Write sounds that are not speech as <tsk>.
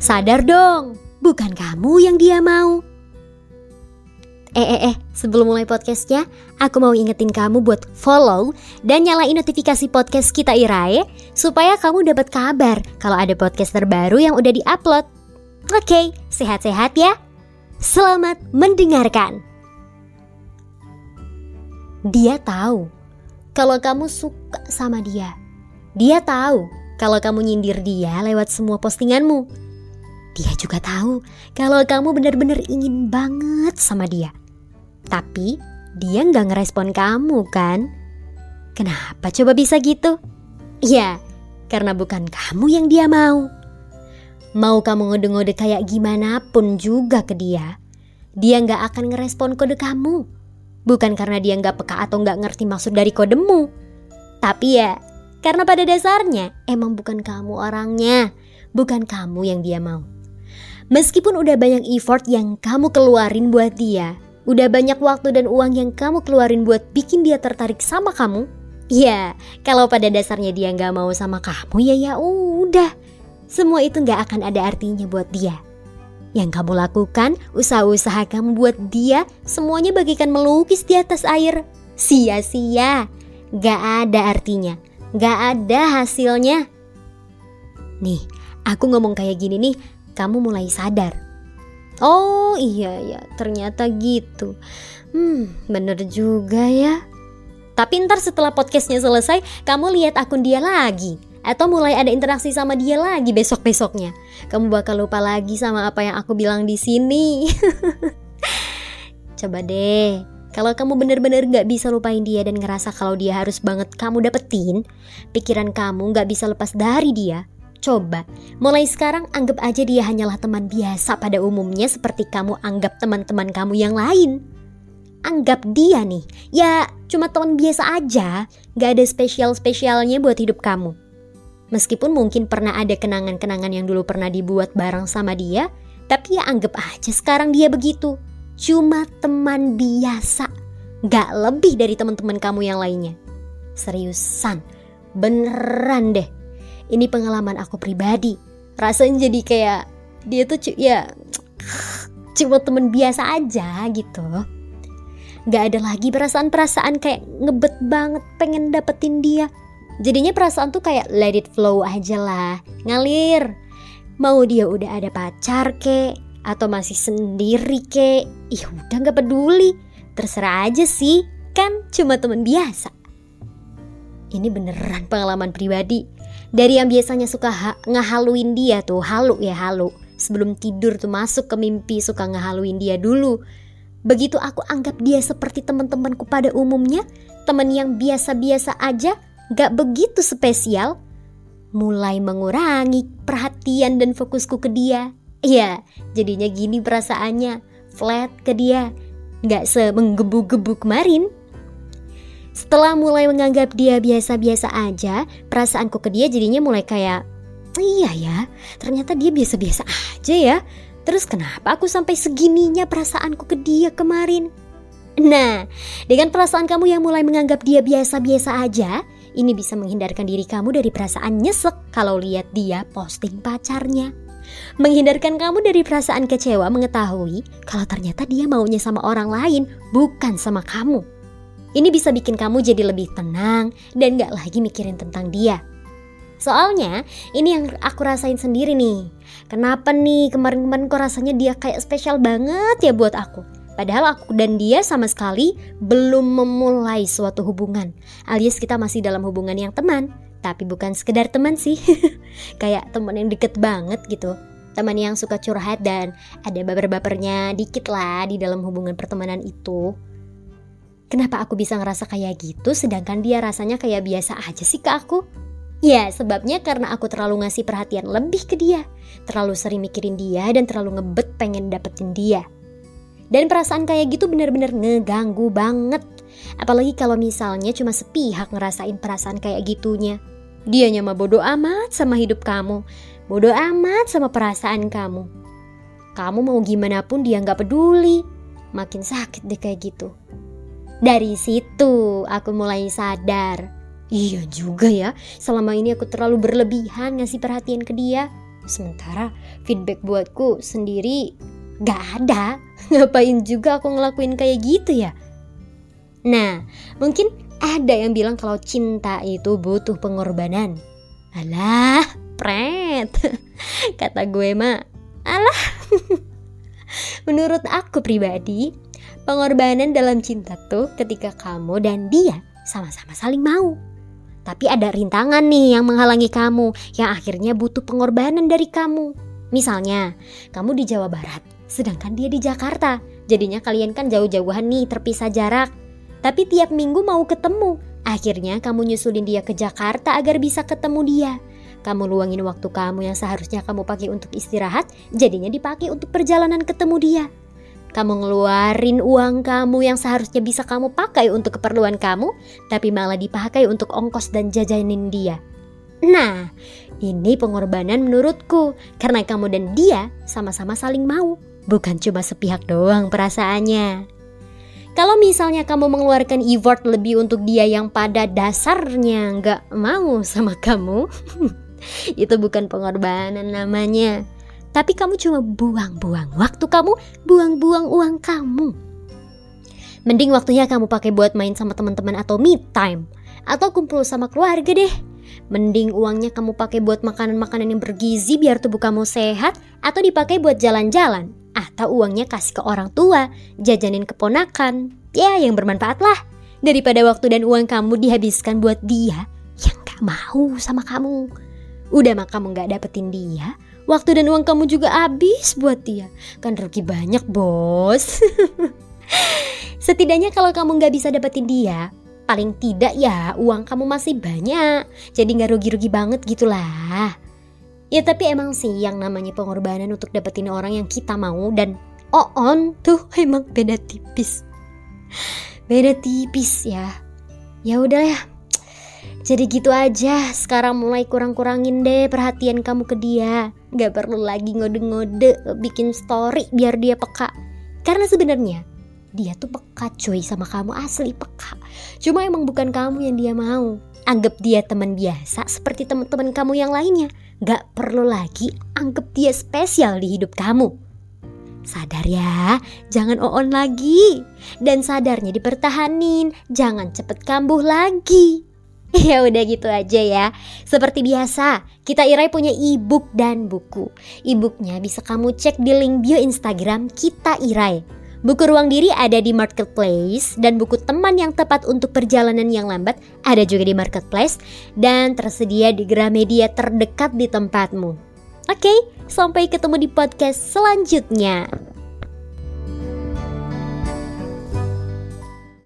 Sadar dong, bukan kamu yang dia mau. Eh eh eh, sebelum mulai podcastnya, aku mau ingetin kamu buat follow dan nyalain notifikasi podcast kita Irae supaya kamu dapat kabar kalau ada podcast terbaru yang udah diupload. Oke, sehat-sehat ya. Selamat mendengarkan. Dia tahu kalau kamu suka sama dia. Dia tahu kalau kamu nyindir dia lewat semua postinganmu. Dia juga tahu kalau kamu benar-benar ingin banget sama dia. Tapi dia nggak ngerespon kamu kan? Kenapa coba bisa gitu? Ya, karena bukan kamu yang dia mau. Mau kamu ngode-ngode kayak gimana pun juga ke dia, dia nggak akan ngerespon kode kamu. Bukan karena dia nggak peka atau nggak ngerti maksud dari kodemu. Tapi ya, karena pada dasarnya emang bukan kamu orangnya, bukan kamu yang dia mau. Meskipun udah banyak effort yang kamu keluarin buat dia, Udah banyak waktu dan uang yang kamu keluarin buat bikin dia tertarik sama kamu? Ya, kalau pada dasarnya dia nggak mau sama kamu ya ya udah. Semua itu nggak akan ada artinya buat dia. Yang kamu lakukan, usaha-usaha kamu buat dia, semuanya bagikan melukis di atas air. Sia-sia, gak ada artinya, gak ada hasilnya. Nih, aku ngomong kayak gini nih, kamu mulai sadar Oh iya ya, ternyata gitu. Hmm, bener juga ya. Tapi ntar setelah podcastnya selesai, kamu lihat akun dia lagi. Atau mulai ada interaksi sama dia lagi besok-besoknya. Kamu bakal lupa lagi sama apa yang aku bilang di sini. <laughs> Coba deh, kalau kamu bener-bener gak bisa lupain dia dan ngerasa kalau dia harus banget kamu dapetin, pikiran kamu gak bisa lepas dari dia, Coba, mulai sekarang anggap aja dia hanyalah teman biasa pada umumnya seperti kamu anggap teman-teman kamu yang lain. Anggap dia nih, ya cuma teman biasa aja, gak ada spesial-spesialnya buat hidup kamu. Meskipun mungkin pernah ada kenangan-kenangan yang dulu pernah dibuat bareng sama dia, tapi ya anggap aja sekarang dia begitu. Cuma teman biasa, gak lebih dari teman-teman kamu yang lainnya. Seriusan, beneran deh ini pengalaman aku pribadi. Rasanya jadi kayak dia tuh ya <tsk> cuma temen biasa aja gitu. Gak ada lagi perasaan-perasaan kayak ngebet banget pengen dapetin dia. Jadinya perasaan tuh kayak let it flow aja lah Ngalir. Mau dia udah ada pacar ke Atau masih sendiri ke Ih udah gak peduli. Terserah aja sih Kan cuma temen biasa. Ini beneran pengalaman pribadi dari yang biasanya suka ha ngehaluin dia tuh, halu ya halu. Sebelum tidur tuh masuk ke mimpi suka ngehaluin dia dulu. Begitu aku anggap dia seperti teman-temanku pada umumnya, teman yang biasa-biasa aja, gak begitu spesial, mulai mengurangi perhatian dan fokusku ke dia. Ya, jadinya gini perasaannya, flat ke dia, gak semenggebu-gebu kemarin. Setelah mulai menganggap dia biasa-biasa aja, perasaanku ke dia jadinya mulai kayak, iya ya, ternyata dia biasa-biasa aja ya. Terus kenapa aku sampai segininya perasaanku ke dia kemarin? Nah, dengan perasaan kamu yang mulai menganggap dia biasa-biasa aja, ini bisa menghindarkan diri kamu dari perasaan nyesek kalau lihat dia posting pacarnya. Menghindarkan kamu dari perasaan kecewa mengetahui kalau ternyata dia maunya sama orang lain, bukan sama kamu. Ini bisa bikin kamu jadi lebih tenang dan gak lagi mikirin tentang dia. Soalnya ini yang aku rasain sendiri nih. Kenapa nih kemarin-kemarin kok rasanya dia kayak spesial banget ya buat aku. Padahal aku dan dia sama sekali belum memulai suatu hubungan. Alias kita masih dalam hubungan yang teman. Tapi bukan sekedar teman sih. <laughs> kayak teman yang deket banget gitu. Teman yang suka curhat dan ada baper-bapernya dikit lah di dalam hubungan pertemanan itu. Kenapa aku bisa ngerasa kayak gitu sedangkan dia rasanya kayak biasa aja sih ke aku? Ya, sebabnya karena aku terlalu ngasih perhatian lebih ke dia. Terlalu sering mikirin dia dan terlalu ngebet pengen dapetin dia. Dan perasaan kayak gitu bener-bener ngeganggu banget. Apalagi kalau misalnya cuma sepihak ngerasain perasaan kayak gitunya. Dia mah bodoh amat sama hidup kamu. Bodoh amat sama perasaan kamu. Kamu mau gimana pun dia nggak peduli. Makin sakit deh kayak gitu. Dari situ aku mulai sadar. Iya juga ya, selama ini aku terlalu berlebihan ngasih perhatian ke dia. Sementara feedback buatku sendiri gak ada. <laughs> Ngapain juga aku ngelakuin kayak gitu ya? Nah, mungkin ada yang bilang kalau cinta itu butuh pengorbanan. Alah, <laughs> pret. <laughs> Kata gue mah, alah. Menurut aku pribadi, pengorbanan dalam cinta tuh ketika kamu dan dia sama-sama saling mau. Tapi ada rintangan nih yang menghalangi kamu, yang akhirnya butuh pengorbanan dari kamu. Misalnya, kamu di Jawa Barat, sedangkan dia di Jakarta. Jadinya kalian kan jauh-jauhan nih, terpisah jarak. Tapi tiap minggu mau ketemu. Akhirnya kamu nyusulin dia ke Jakarta agar bisa ketemu dia. Kamu luangin waktu kamu yang seharusnya kamu pakai untuk istirahat, jadinya dipakai untuk perjalanan ketemu dia. Kamu ngeluarin uang kamu yang seharusnya bisa kamu pakai untuk keperluan kamu, tapi malah dipakai untuk ongkos dan jajanin dia. Nah, ini pengorbanan menurutku karena kamu dan dia sama-sama saling mau, bukan cuma sepihak doang perasaannya. Kalau misalnya kamu mengeluarkan effort lebih untuk dia yang pada dasarnya nggak mau sama kamu, <laughs> <laughs> itu bukan pengorbanan namanya tapi kamu cuma buang-buang waktu kamu, buang-buang uang kamu. Mending waktunya kamu pakai buat main sama teman-teman atau me time atau kumpul sama keluarga deh. Mending uangnya kamu pakai buat makanan-makanan yang bergizi biar tubuh kamu sehat atau dipakai buat jalan-jalan atau uangnya kasih ke orang tua, jajanin keponakan. Ya, yang bermanfaat lah. Daripada waktu dan uang kamu dihabiskan buat dia yang gak mau sama kamu. Udah mah kamu gak dapetin dia, Waktu dan uang kamu juga habis buat dia. Kan rugi banyak bos. <laughs> Setidaknya kalau kamu nggak bisa dapetin dia, paling tidak ya uang kamu masih banyak. Jadi nggak rugi-rugi banget gitulah. Ya tapi emang sih yang namanya pengorbanan untuk dapetin orang yang kita mau dan oh on tuh emang beda tipis. Beda tipis ya. Ya udah ya, jadi gitu aja, sekarang mulai kurang-kurangin deh perhatian kamu ke dia. Gak perlu lagi ngode-ngode bikin story biar dia peka. Karena sebenarnya dia tuh peka cuy sama kamu asli peka. Cuma emang bukan kamu yang dia mau. Anggap dia teman biasa seperti teman-teman kamu yang lainnya. Gak perlu lagi anggap dia spesial di hidup kamu. Sadar ya, jangan on lagi. Dan sadarnya dipertahanin, jangan cepet kambuh lagi. <laughs> Ya udah gitu aja ya. Seperti biasa, kita Irai punya e-book dan buku. E-booknya bisa kamu cek di link bio Instagram kita Irai. Buku Ruang Diri ada di Marketplace dan buku teman yang tepat untuk perjalanan yang lambat ada juga di Marketplace dan tersedia di Gramedia terdekat di tempatmu. Oke, sampai ketemu di podcast selanjutnya.